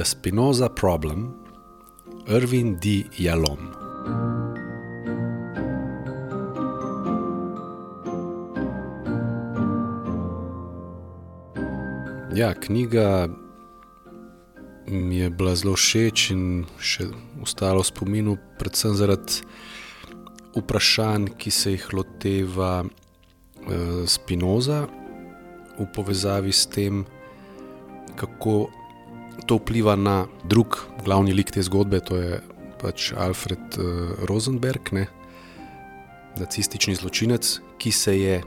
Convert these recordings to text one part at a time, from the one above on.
The Spinoza Problem, Irvin D. Jalom. Ja, knjiga mi je bila zelo všeč in še ostalo v spominu, predvsem zaradi vprašanj, ki se jih loteva eh, Spinoza v povezavi s tem, kako to vpliva na drug glavni lik te zgodbe, to je pač Alfred eh, Rosenberg, ne, nacistični zločinec, ki se je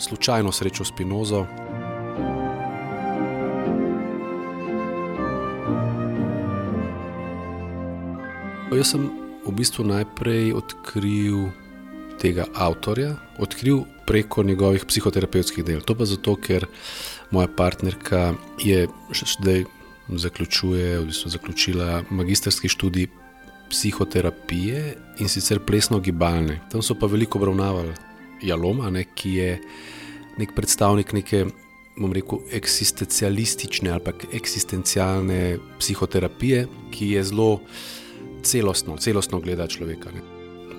slučajno srečal s Spinozo. Jaz sem v bistvu najprej odkril tega avtorja, odkril preko njegovih psihoterapevtskih del. To pa zato, ker moja partnerka je še zdaj zaključuje, v bistvu zaključila magistrski študij psihoterapije in sicer plesno-gibalne. Tam so pa veliko obravnavali Jaloma, ne, ki je nek predstavnik neke, bom rekel, eksistencialistične ali pa eksistencialne psihoterapije, ki je zelo celostno, celostno gleda človeka. Ne.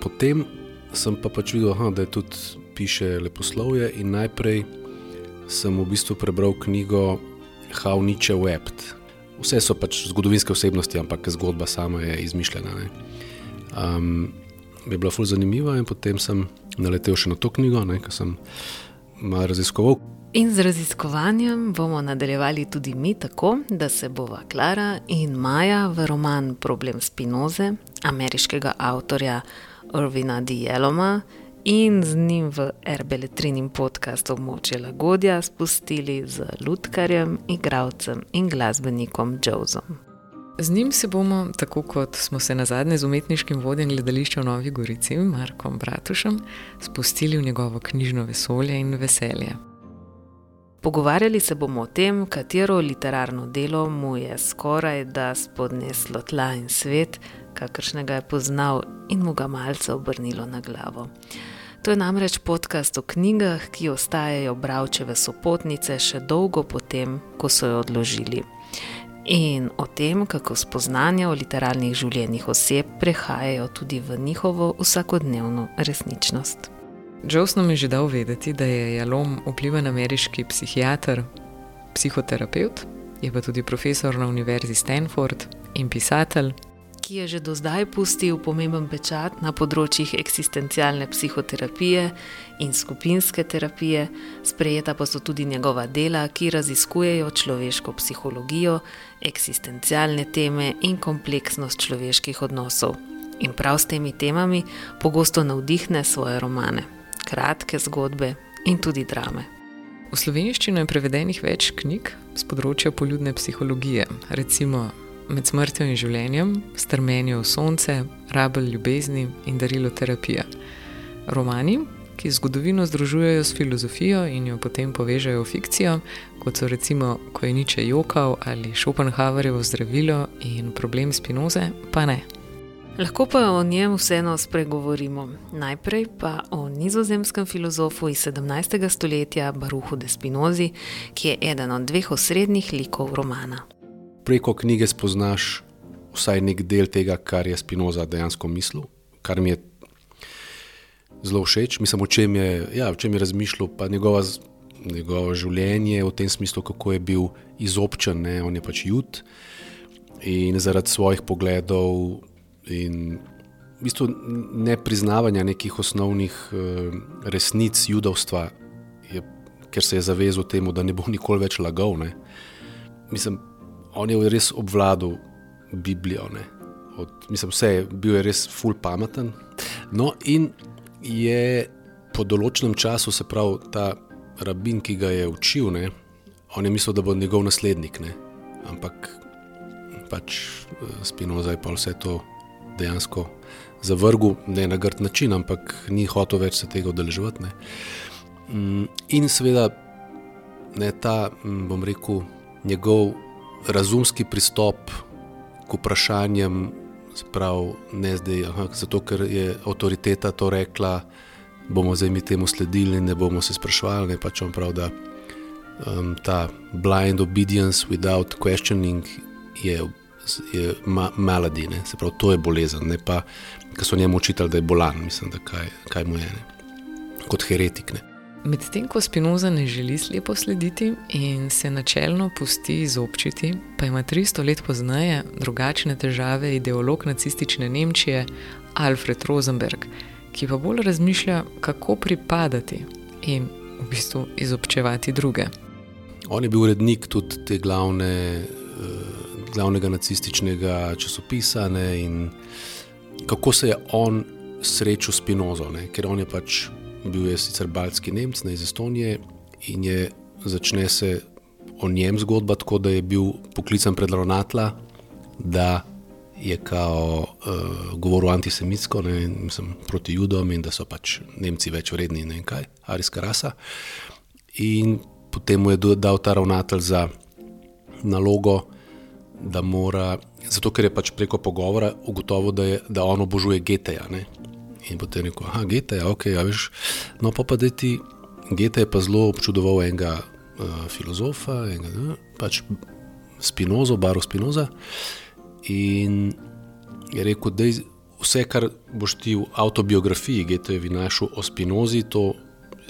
Potem sem pa pač videl, aha, da je tudi piše leposlovje in najprej sem v bistvu prebral knjigo How Nietzsche Wept. Vse so pač zgodovinske osebnosti, ampak zgodba sama je izmišljena. Um, je bila fully zanimiva in potem sem naletel še na to knjigo, ki sem malo raziskoval. In z raziskovanjem bomo nadaljevali tudi mi, tako da se bova Klara in Maja v roman Problem Spinoze, ameriškega avtorja Irvina D. Jeloma in z njim v erbeletrinim podkastu Območje Lagodja spustili z lutkarjem, igravcem in glasbenikom Jozom. Z njim se bomo, tako kot smo se na zadnje z umetniškim vodjem gledališča v Novi Gorici, Markom Bratušem, spustili v njegovo knjižno vesolje in veselje. Pogovarjali se bomo o tem, katero literarno delo mu je skoraj da spodneslo tla in svet, kakršnega je poznal in mu ga malce obrnilo na glavo. To je namreč podcast o knjigah, ki ostajajo bravčeve sopotnice še dolgo potem, ko so jo odložili. In o tem, kako spoznanja o literarnih življenjih oseb prehajajo tudi v njihovo vsakodnevno resničnost. Jones nam je že dal vedeti, da je Jalom vpliven ameriški psihiater, psihoterapeut, je pa tudi profesor na Univerzi Stanford in pisatelj. Ki je že do zdaj pustil pomemben pečat na področjih eksistencialne psihoterapije in skupinske terapije, sprejeta pa so tudi njegova dela, ki raziskujejo človeško psihologijo, eksistencialne teme in kompleksnost človeških odnosov. In prav s temi temami pogosto navdihne svoje romane kratke zgodbe in tudi drame. V slovenščino je prevedenih več knjig z področja poljudne psihologije, recimo Med smrtjo in življenjem, Strmenje v sonce, Rabel ljubezni in Darilo terapija. Romani, ki zgodovino združujejo s filozofijo in jo potem povežejo v fikcijo, kot so recimo Ko je niče jokal ali Schopenhauerjevo zdravilo in problem spinoze, pa ne. Lahko pa o njem vseeno spregovorimo. Najprej pa o nizozemskem filozofu iz 17. stoletja Baruhu de Spinozi, ki je eden od dveh osrednjih likov romana. Preko knjige spoznaš vsaj nek del tega, kar je Spinoza dejansko mislil, kar mi je zelo všeč. Mislim, o čem je, ja, o čem je razmišljal, pa njegova, njegovo življenje v tem smislu, kako je bil izobčen, ne? on je pač jud in zaradi svojih pogledov in v bistvu nepriznavanja nekih osnovnih uh, resnic judovstva, je, ker se je zavezal temu, da ne bo nikoli več lagal. Ne. Mislim, on je res obvladal Biblijo. Od, mislim, vse je bil je res full pameten. No, in je po določenem času, se pravi, ta rabin, ki ga je učil, ne, on je mislil, da bo njegov naslednik. Ne. Ampak pač eh, Spinoza je pa vse to dejansko zavrgel, ne na grd način, ampak ni hotel več se tega udeleževati. Mm, in seveda ne ta, mm, bom rekel, njegov razumski pristop k vprašanjem, sprav, ne zdaj, aha, zato ker je avtoriteta to rekla, bomo zdaj mi temu sledili in ne bomo se sprašvali, ne pač on prav, da um, ta blind obedience without questioning je, je ma, maladi, ne? se pravi, to je bolezen, ne pa, ker so njemu učitali, da je bolan, mislim, da kaj, kaj mu je, ne? kot heretik. Ne? Medtem ko Spinoza ne želi slepo slediti in se načelno pusti izobčiti, pa ima 300 let pozneje drugačne težave ideolog nacistične Nemčije Alfred Rosenberg, ki pa bolj razmišlja, kako pripadati in v bistvu izobčevati druge. On je bil urednik tudi te glavne, glavnega nacističnega časopisa ne, in kako se je on srečal s Spinozo, ne, ker on je pač bil je sicer baltski Nemc ne, iz Estonije in je začne se o njem zgodba tako, da je bil poklican pred Ronatla, da je kao uh, govoril antisemitsko, ne, mislim, proti judom in da so pač Nemci več vredni, ne vem kaj, arijska rasa. In potem mu je dal ta ravnatelj za nalogo, da mora, zato ker je pač preko pogovora ugotovil, da, je, da on obožuje Geteja. Ne? In potem je rekel, ah, Geteja, ok, ja, veš. No, pa pa da ti Gete je pa zelo občudoval enega uh, filozofa, enega, ne, pač Spinoza, Baro Spinoza. In je rekel, da vse, kar boš ti v autobiografiji Getejevi našel o Spinozi, to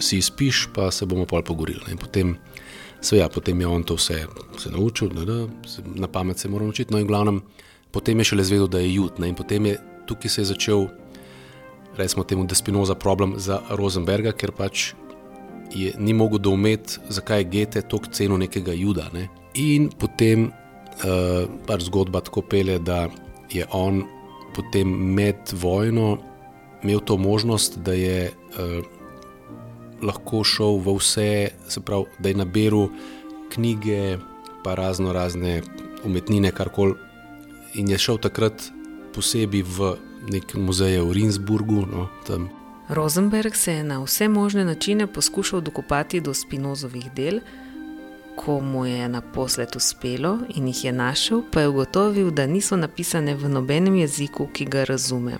si izpiš, pa se bomo pol pogorili. In potem, ja, potem je on to vse se naučil, da, da, na pamet se mora naučiti. No, in glavnem, potem je šele zvedel, da je jut. Ne? In potem je tukaj se je začel, recimo, temu, da Spinoza problem za Rosenberga, ker pač je ni mogel doumeti, zakaj je Gete toliko ceno nekega juda. Ne? In potem uh, pač zgodba tako pele, da je on potem med vojno imel to možnost, da je uh, lahko šel v vse, se pravi, da je nabiral knjige, pa razno razne umetnine, karkoli. In je šel takrat posebej v nek muzej v Rinsburgu. No, Rosenberg se je na vse možne načine poskušal dokopati do Spinozovih del. Ko mu je naposled uspelo in jih je našel, pa je ugotovil, da niso napisane v nobenem jeziku, ki ga razume.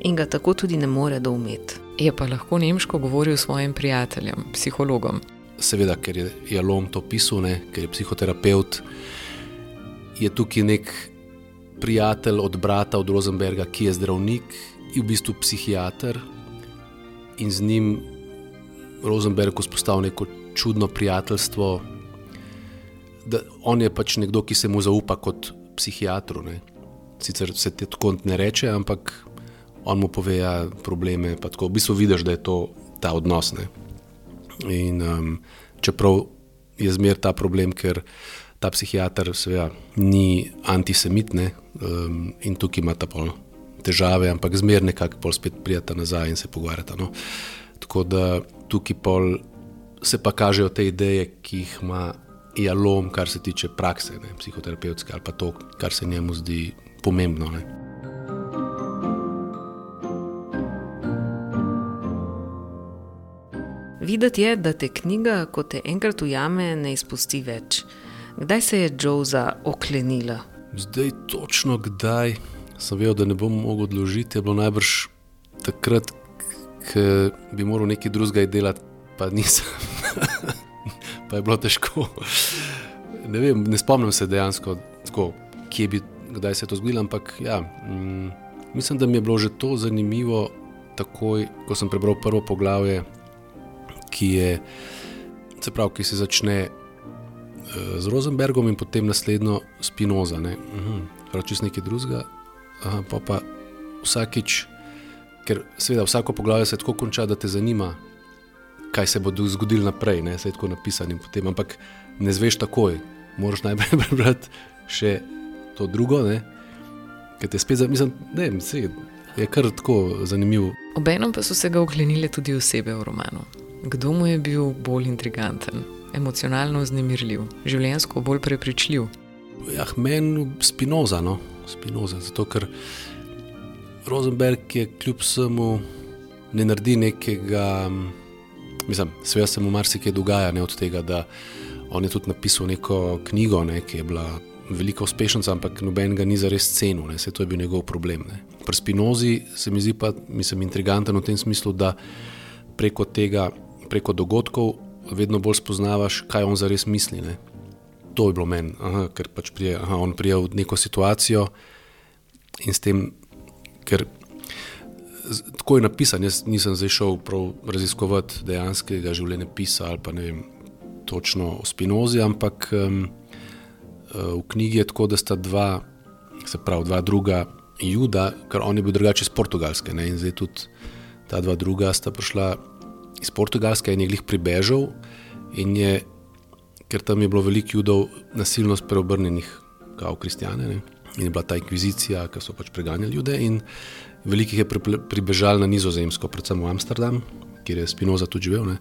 In ga tako tudi ne more doumeti je pa lahko nemško govoril svojim prijateljem, psihologom. Seveda, ker je Jalom to pisal, ne, ker je psihoterapeut, je tukaj nek prijatelj od brata od Rosenberga, ki je zdravnik in v bistvu psihiater, in z njim Rosenberg vzpostavil neko čudno prijateljstvo. Da on je pač nekdo, ki se mu zaupa kot psihiatru. Ne. Sicer se ti tako ne reče, ampak on mu pove ja, probleme. Tako, v bistvu vidiš, da je to ta odnos. In, um, čeprav je zmer ta problem, ker ta psihiater seveda, ni antisemitne um, in tukaj ima ta pol težave, ampak zmer nekako spet prijeta nazaj in se pogovarjata. No. Tako da tukaj pol se pa kažejo te ideje, ki jih ima Jalom, kar se tiče prakse, ne, psihoterapevtske ali pa to, kar se njemu zdi pomembno. Ne. Videti je, da te knjiga, ko te enkrat ujame, ne izpusti več. Kdaj se je Joza oklenila? Zdaj, točno kdaj sem vedel, da ne bom mogel odložiti, je bilo najbrž takrat, ko bi moral nekaj drugega delati, pa nisem. pa je bilo težko. Ne, vem, ne spomnim se dejansko, tako, bi, kdaj se je to zgodilo, ampak ja, mm, mislim, da mi je bilo že to zanimivo, takoj, ko sem prebral prvo poglavje ki, je, se pravi, ki se začne uh, z Rosenbergom in potem naslednjo Spinoza. Ne? Uh -huh. Če si nekaj drugega, pa pa vsakič, ker seveda vsako poglavje se tako konča, da te zanima, kaj se bo zgodilo naprej, ne? se je tako napisano. Ampak ne zveš takoj, moraš najprej prebrati še to drugo. Ne? Ker te spet zamislim, da je kar tako zanimivo. Obenem pa so se ga oklenile tudi osebe v romanu. Kdo mu je bil bolj intriganten, emocionalno vznemirljiv, življensko bolj prepričljiv? Ja, meni Spinoza, no? Spinoza, zato ker Rosenberg je kljub vsemu ne naredi nekega, mislim, sve se mu marsikaj dogaja, ne od tega, da on je tudi napisal neko knjigo, ne, ki je bila velika uspešnica, ampak noben ga ni za res cenil, vse to je bil njegov problem. Ne. Pri Spinozi se mi zdi pa, mislim, intriganten v tem smislu, da preko tega preko dogodkov vedno bolj spoznavaš, kaj on zares misli. Ne. to je bilo meni, aha, ker pač prije, aha, on prije v neko situacijo in s tem, ker tako je napisan, jaz nisem zdaj šel prav raziskovati dejanskega življenja pisa ali pa ne vem točno o Spinozi, ampak um, v knjigi je tako, da sta dva, se pravi, dva druga juda, ker on je bil drugače iz Portugalske ne, in zdaj tudi ta dva druga sta prišla iz Portugalske in je jih pribežal in je ker tam je bilo veliko judov nasilno preobrnjenih kot kristijane. Ne? In je bila ta inkvizicija, ki so pač preganjali ljudi, in veliko jih je pribežalo na Nizozemsko, predvsem v Amsterdam, kjer je Spinoza tudi živel. Ne?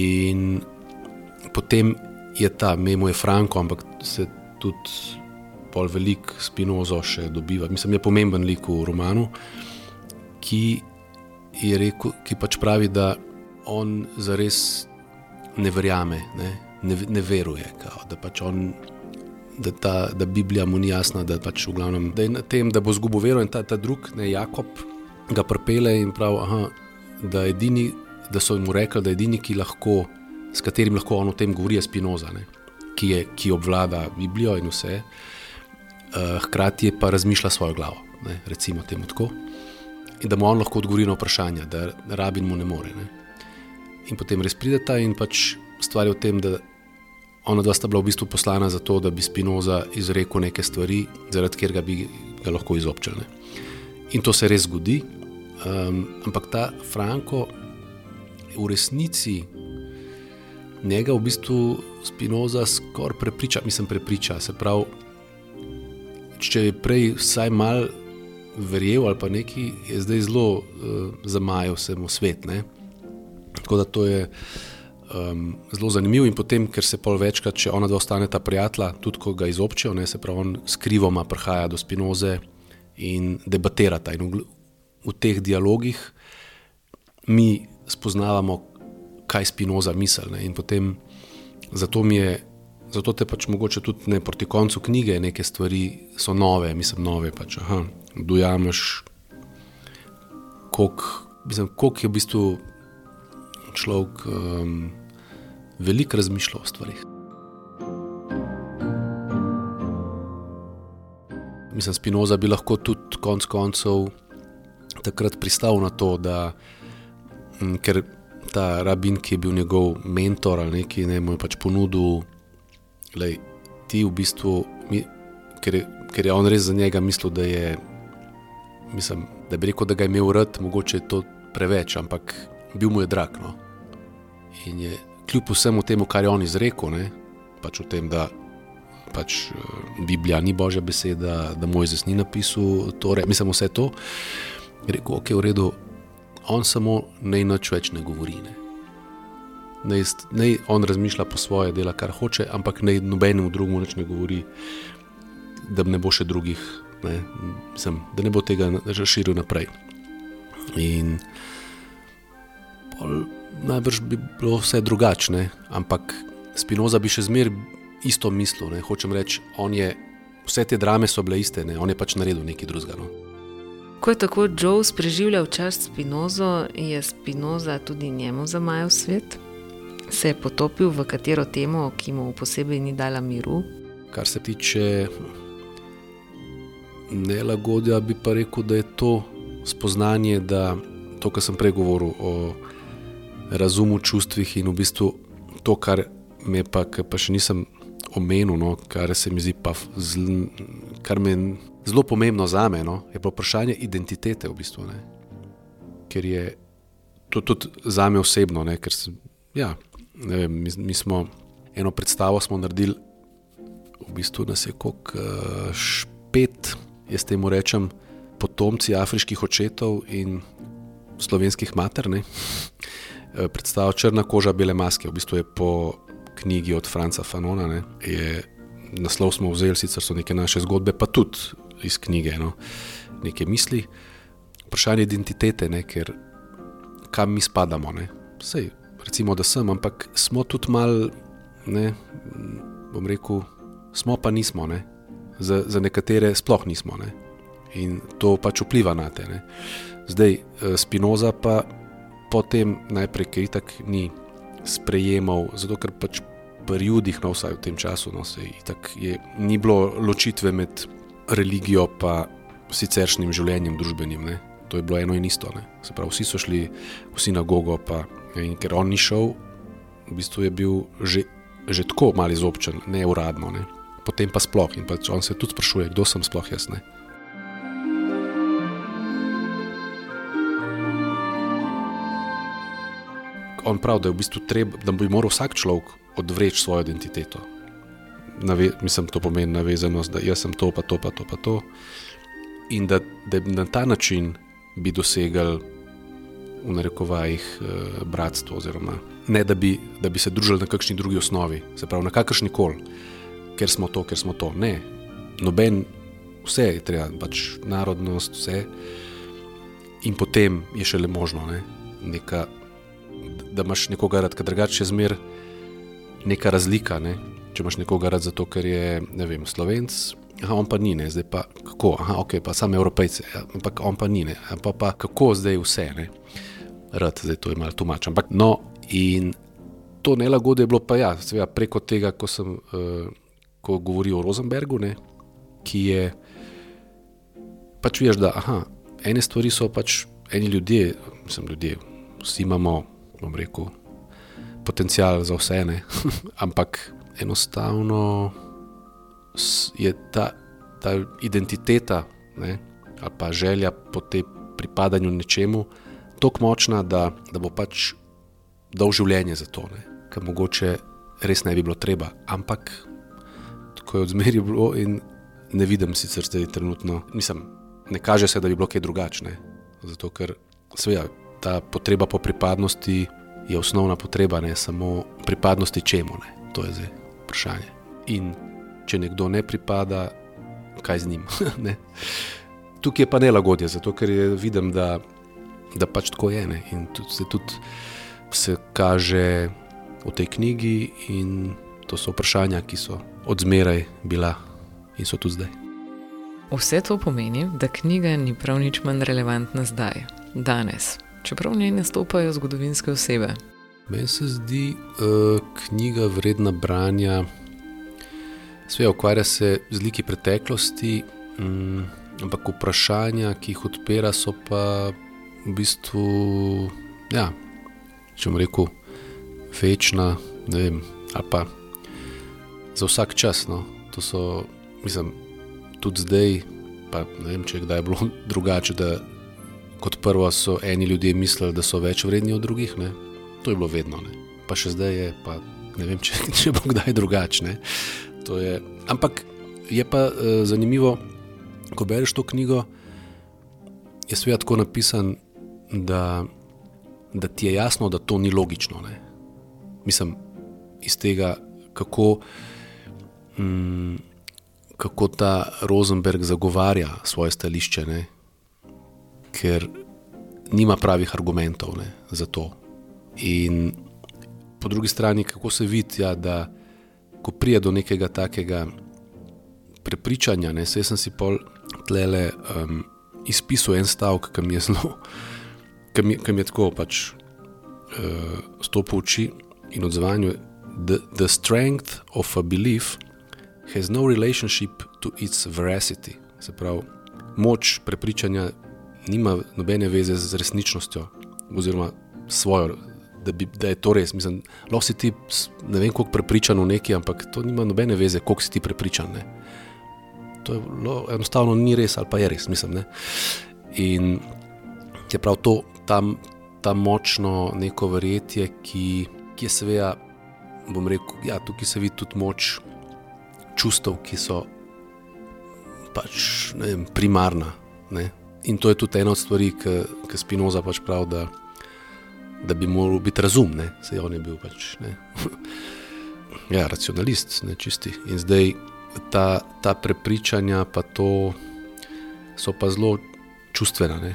In potem je ta, memo je Franko, ampak se tudi pol velik Spinoza še dobiva. Mislim, je pomemben lik v romanu, ki je rekel, ki pač pravi, da on zares ne verjame. Ne? ne, ne veruje, kao, da pač on. Da, ta, da Biblija mu ni jasna, da, pač glavnem, da je na tem, da bo zgubil vero in ta, ta drug, ne Jakob, ga prepele in pravi, aha, da, edini, da so mu rekli, da je edini, ki lahko, s katerim lahko on o tem govori, je Spinoza, ne, ki, je, ki obvlada Biblijo in vse, uh, hkrati pa razmišlja svojo glavo, ne, recimo temu tako, in da mu on lahko odgovori na vprašanja, da rabin mu ne more. Ne. In potem res prideta in pač stvar je v tem, da ona dva sta bila v bistvu poslana za to, da bi Spinoza izrekel neke stvari, zaradi katerega bi ga lahko izobčili. In to se res zgodi. Um, ampak ta Franko v resnici njega v bistvu Spinoza skoraj prepriča, mislim, prepriča. Se pravi, če je prej vsaj mal verjel ali pa neki, je zdaj zelo uh, zamajal se mu svet. Ne? Tako da to je um, zelo zanimiv in potem, ker se pol večkrat, če ona dva ostaneta prijatelja, tudi ko ga izobčijo, ne, se pravi, on skrivoma prihaja do spinoze in debatirata. In v, v teh dialogih mi spoznavamo, kaj spinoza misli. In potem zato mi je. Zato te pač mogoče tudi ne proti koncu knjige, neke stvari so nove, mislim, nove. Pač, dojameš, koliko je v bistvu človek um, veliko razmišljal o stvarih. Mislim, Spinoza bi lahko tudi konec koncev takrat pristal na to, da m, ker ta rabin, ki je bil njegov mentor ali nekaj, ne, mu je pač ponudil, da ti v bistvu, mi, ker, je, ker je on res za njega mislil, da je, mislim, da bi rekel, da ga je imel rad, mogoče je to preveč, ampak bil mu je drag. No. In je kljub vsemu temu, kar je on izrekel, ne, pač o tem, da pač eh, Biblija ni božja beseda, da Mojzes ni napisal, torej, mislim, vse to, je rekel, ok, v redu, on samo naj nič več ne govori. Ne. Naj, naj on razmišlja po svoje, dela kar hoče, ampak naj nobenemu drugemu nič ne govori, da ne bo še drugih, ne, mislim, da ne bo tega širil naprej. In pol, najbrž bi bilo vse drugačne, ampak Spinoza bi še zmeraj isto mislil. Ne. Hočem reči, je, vse te drame so bile iste, ne. on je pač naredil nekaj drugega. No. Ko je tako Joe preživljal čas Spinozo, je Spinoza tudi njemu zamajal svet, se je potopil v katero temo, ki mu posebej ni dala miru. Kar se tiče nelagodja, bi pa rekel, da je to spoznanje, da to, kar sem prej govoril o razumu, čustvih in v bistvu to, kar me pa, pa še nisem omenil, no, kar se mi zdi pa zl, kar me zelo pomembno za me, no, je pa vprašanje identitete. V bistvu, ne. Ker je to tudi za me osebno, ne, ker sem, ja, ne vem, mi, mi smo eno predstavo smo naredili, v bistvu nas je kot špet, jaz temu rečem, potomci afriških očetov in slovenskih mater. Eh, predstava Črna koža, bele maske, v bistvu je po knjigi od Franca Fanona. Ne, je, naslov smo vzeli, sicer so neke naše zgodbe, pa tudi iz knjige, no, neke misli. Vprašanje identitete, ne, ker kam mi spadamo. Ne. Sej, recimo, da sem, ampak smo tudi mal, ne, bom rekel, smo pa nismo. Ne. Za, za nekatere sploh nismo. Ne. In to pač vpliva na te. Ne. Zdaj, eh, Spinoza pa potem najprej, ker itak ni sprejemal, zato ker pač periodih, no vsaj v tem času, no, se je, ni bilo ločitve med religijo in siceršnjim življenjem, družbenim. Ne. To je bilo eno in isto. Se pravi, vsi so šli v sinagogo, pa, in ker on ni šel, v bistvu je bil že, že tako malo izobčen, ne uradno. Ne. Potem pa sploh in pa on se tudi sprašuje, kdo sem sploh jaz. Ne. On pravi, da, v bistvu treba, da bi moral vsak človek odvreči svojo identiteto. Nave, mislim, to pomeni navezanost, da jaz sem to, pa to, pa to. Pa to in da, da na ta način bi dosegli v narekovajih eh, bratstvo, oziroma ne da bi, da bi se družili na kakšni drugi osnovi, se pravi na kakršni koli, ker smo to, ker smo to. Ne, noben, vse je treba, pač narodnost, vse. In potem je šele možno, ne, neka, da imaš nekoga rad, ker drugače je zmer neka razlika. Ne. Če imaš nekoga rad zato, ker je vem, slovenc, Aha, on pa ni, ne. zdaj pa kako, Aha, ok, pa samo evropejce, ja, ampak on pa ni, pa, pa kako zdaj vse, ne. Rad, zdaj to je malo tumač. Ampak no, in to nelagodje je bilo pa ja, seveda preko tega, ko sem uh, ko govoril o Rosenbergu, ne, ki je pač veš, da aha, ene stvari so pač eni ljudje, mislim ljudje, vsi imamo, bom rekel, potencial za vse, ne, ampak enostavno je ta, ta identiteta ne, ali pa želja po tem pripadanju nečemu tako močna, da, da bo pač dal življenje za to, kar mogoče res ne bi bilo treba. Ampak tako je odzmeri bilo in ne vidim sicer zdaj trenutno, mislim, ne kaže se, da bi bilo kaj drugačne. Zato ker seveda ta potreba po pripadnosti je osnovna potreba, ne samo pripadnosti čemu, ne. to je zdaj vprašanje. In če nekdo ne pripada, kaj z njim. Tukaj je pa nelagodje, zato ker je vidim, da, da pač tako je. Ne? In tudi se tudi se kaže v tej knjigi, in to so vprašanja, ki so odzmeraj bila in so tudi zdaj. Vse to pomeni, da knjiga ni prav nič manj relevantna zdaj, danes, čeprav v njej nastopajo zgodovinske osebe. Meni se zdi uh, knjiga vredna branja. Sve ukvarja se z liki preteklosti, um, ampak vprašanja, ki jih odpira, so pa v bistvu, ja, če bom rekel, večna, ne vem, ali pa za vsak čas. No. To so, mislim, tudi zdaj, pa ne vem, če je kdaj bilo drugače, da kot prvo so eni ljudje mislili, da so več vredni od drugih, ne. to je bilo vedno, ne. pa še zdaj je, pa ne vem, če, če bo kdaj drugače. Je, ampak je pa uh, zanimivo, ko bereš to knjigo, je svet tako napisan, da, da ti je jasno, da to ni logično. Ne? Mislim, iz tega, kako, mm, kako ta Rosenberg zagovarja svoje stališče, ne? Ker nima pravih argumentov ne, za to. In po drugi strani, kako se vidi, ja, da ko prije do nekega takega prepričanja, ne, sem si pol tlele um, izpisal en stavek, ki mi je zelo, ki mi, mi je tako pač uh, stopil v oči in odzvanju. The, the strength of a belief has no relationship to its veracity. Se pravi, moč prepričanja nima nobene veze z resničnostjo oziroma svojo da, bi, da je to res. Mislim, lahko si ti, ne vem, kako prepričan v neki, ampak to nima nobene veze, koliko si ti prepričan. Ne. To je lo, enostavno ni res, ali pa je res. Mislim, ne. In je prav to, tam, ta močno neko verjetje, ki, ki je seveda, bom rekel, ja, tukaj se vidi tudi moč čustev, ki so pač vem, primarna. Ne. In to je tudi ena od stvari, ki Spinoza pač pravi da bi moral biti razumne, se on je bil pač ne. ja, racionalist, ne čisti. In zdaj ta, ta prepričanja, pa to so pa zelo čustvena. Ne.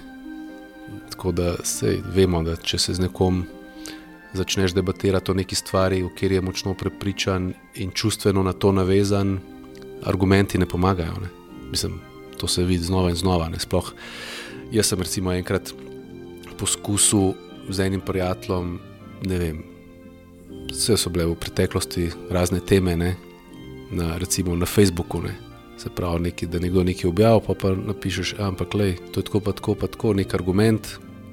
Tako da se vemo, da če se z nekom začneš debatirati o neki stvari, v kateri je močno prepričan in čustveno na to navezan, argumenti ne pomagajo. Ne. Mislim, to se vidi znova in znova. Ne. Sploh jaz sem recimo enkrat poskusil z enim prijateljem, ne vem, vse so bile v preteklosti razne teme, ne, na, recimo na Facebooku. Ne. Se pravi, neki, da nekdo nekaj objavi, pa pa napišeš, ampak le, to je tako, pa tako, pa tako, nek argument,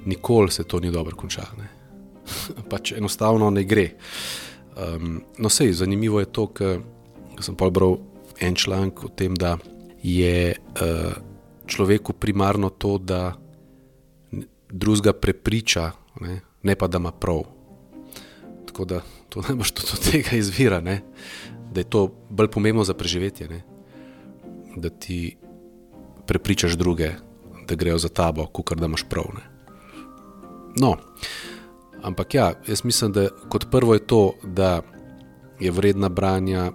nikoli se to ni dobro končalo. pač enostavno ne gre. Um, no, sej, zanimivo je to, ker sem pa bral en članek o tem, da je uh, človeku primarno to, da drugega prepriča, ne, ne pa da ima prav. Tako da to najbolj tudi od tega izvira, ne, da je to bolj pomembno za preživetje. Ne da ti prepričaš druge, da grejo za tabo, kot da imaš prav. Ne. No, ampak ja, jaz mislim, da kot prvo je to, da je vredna branja,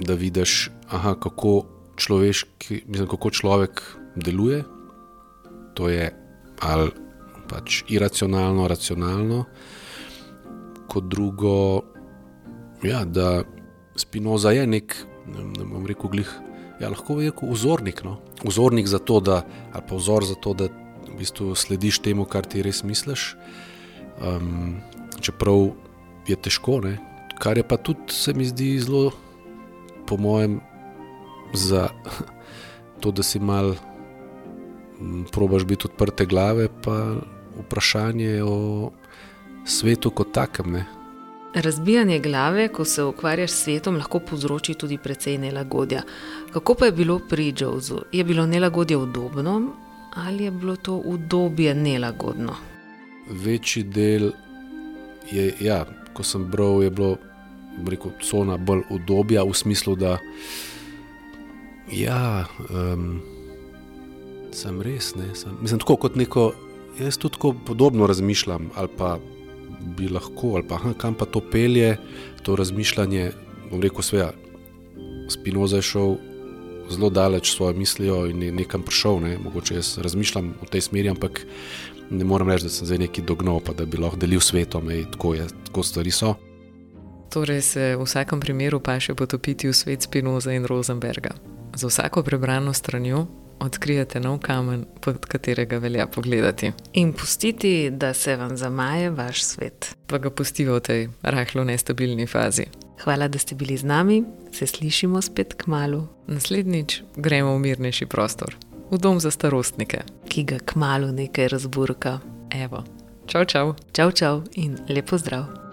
da vidiš, aha, kako, mislim, kako človek deluje. To je ali pač iracionalno, racionalno, kot drugo, ja, da Spinoza je nek, ne bom rekel, glih ja, lahko je rekel vzornik. No? Vzornik za to, da, ali pa vzor za to, da v bistvu slediš temu, kar ti res misliš. Um, čeprav je težko, ne? kar je pa tudi, se mi zdi zelo, po mojem, za to, da si mal probaš biti odprte glave, pa vprašanje o svetu kot takem. Ne? Razbijanje glave, ko se ukvarjaš s svetom, lahko povzroči tudi precej nelagodja. Kako pa je bilo pri Joesu? Je bilo nelagodje udobno ali je bilo to udobje nelagodno? Večji del je, ja, ko sem bral, je bilo rekel, cona bolj udobja v smislu, da ja, um, sem res. Ne, sem, mislim, tako kot neko, jaz tudi podobno razmišljam ali pa bi lahko, ali pa kam pa to pelje, to razmišljanje. Bom rekel, sveja, Spinoza je šel zelo daleč s svojo mislijo in je nekam prišel. Ne? Mogoče jaz razmišljam v tej smeri, ampak ne morem reči, da sem zdaj neki dognal, pa da bi lahko delil svetom, in tako, je, tako stvari so. Torej se v vsakem primeru pa še potopiti v svet Spinoza in Rosenberga. Za vsako prebrano stranjo odkrijete nov kamen, pod katerega velja pogledati. In pustiti, da se vam zamaje vaš svet. Pa ga pustite v tej rahlo nestabilni fazi. Hvala, da ste bili z nami, se slišimo spet k malu. Naslednjič gremo v mirnejši prostor, v dom za starostnike, ki ga k malu nekaj razburka. Evo, čau, čau. Čau, čau in lepo zdrav.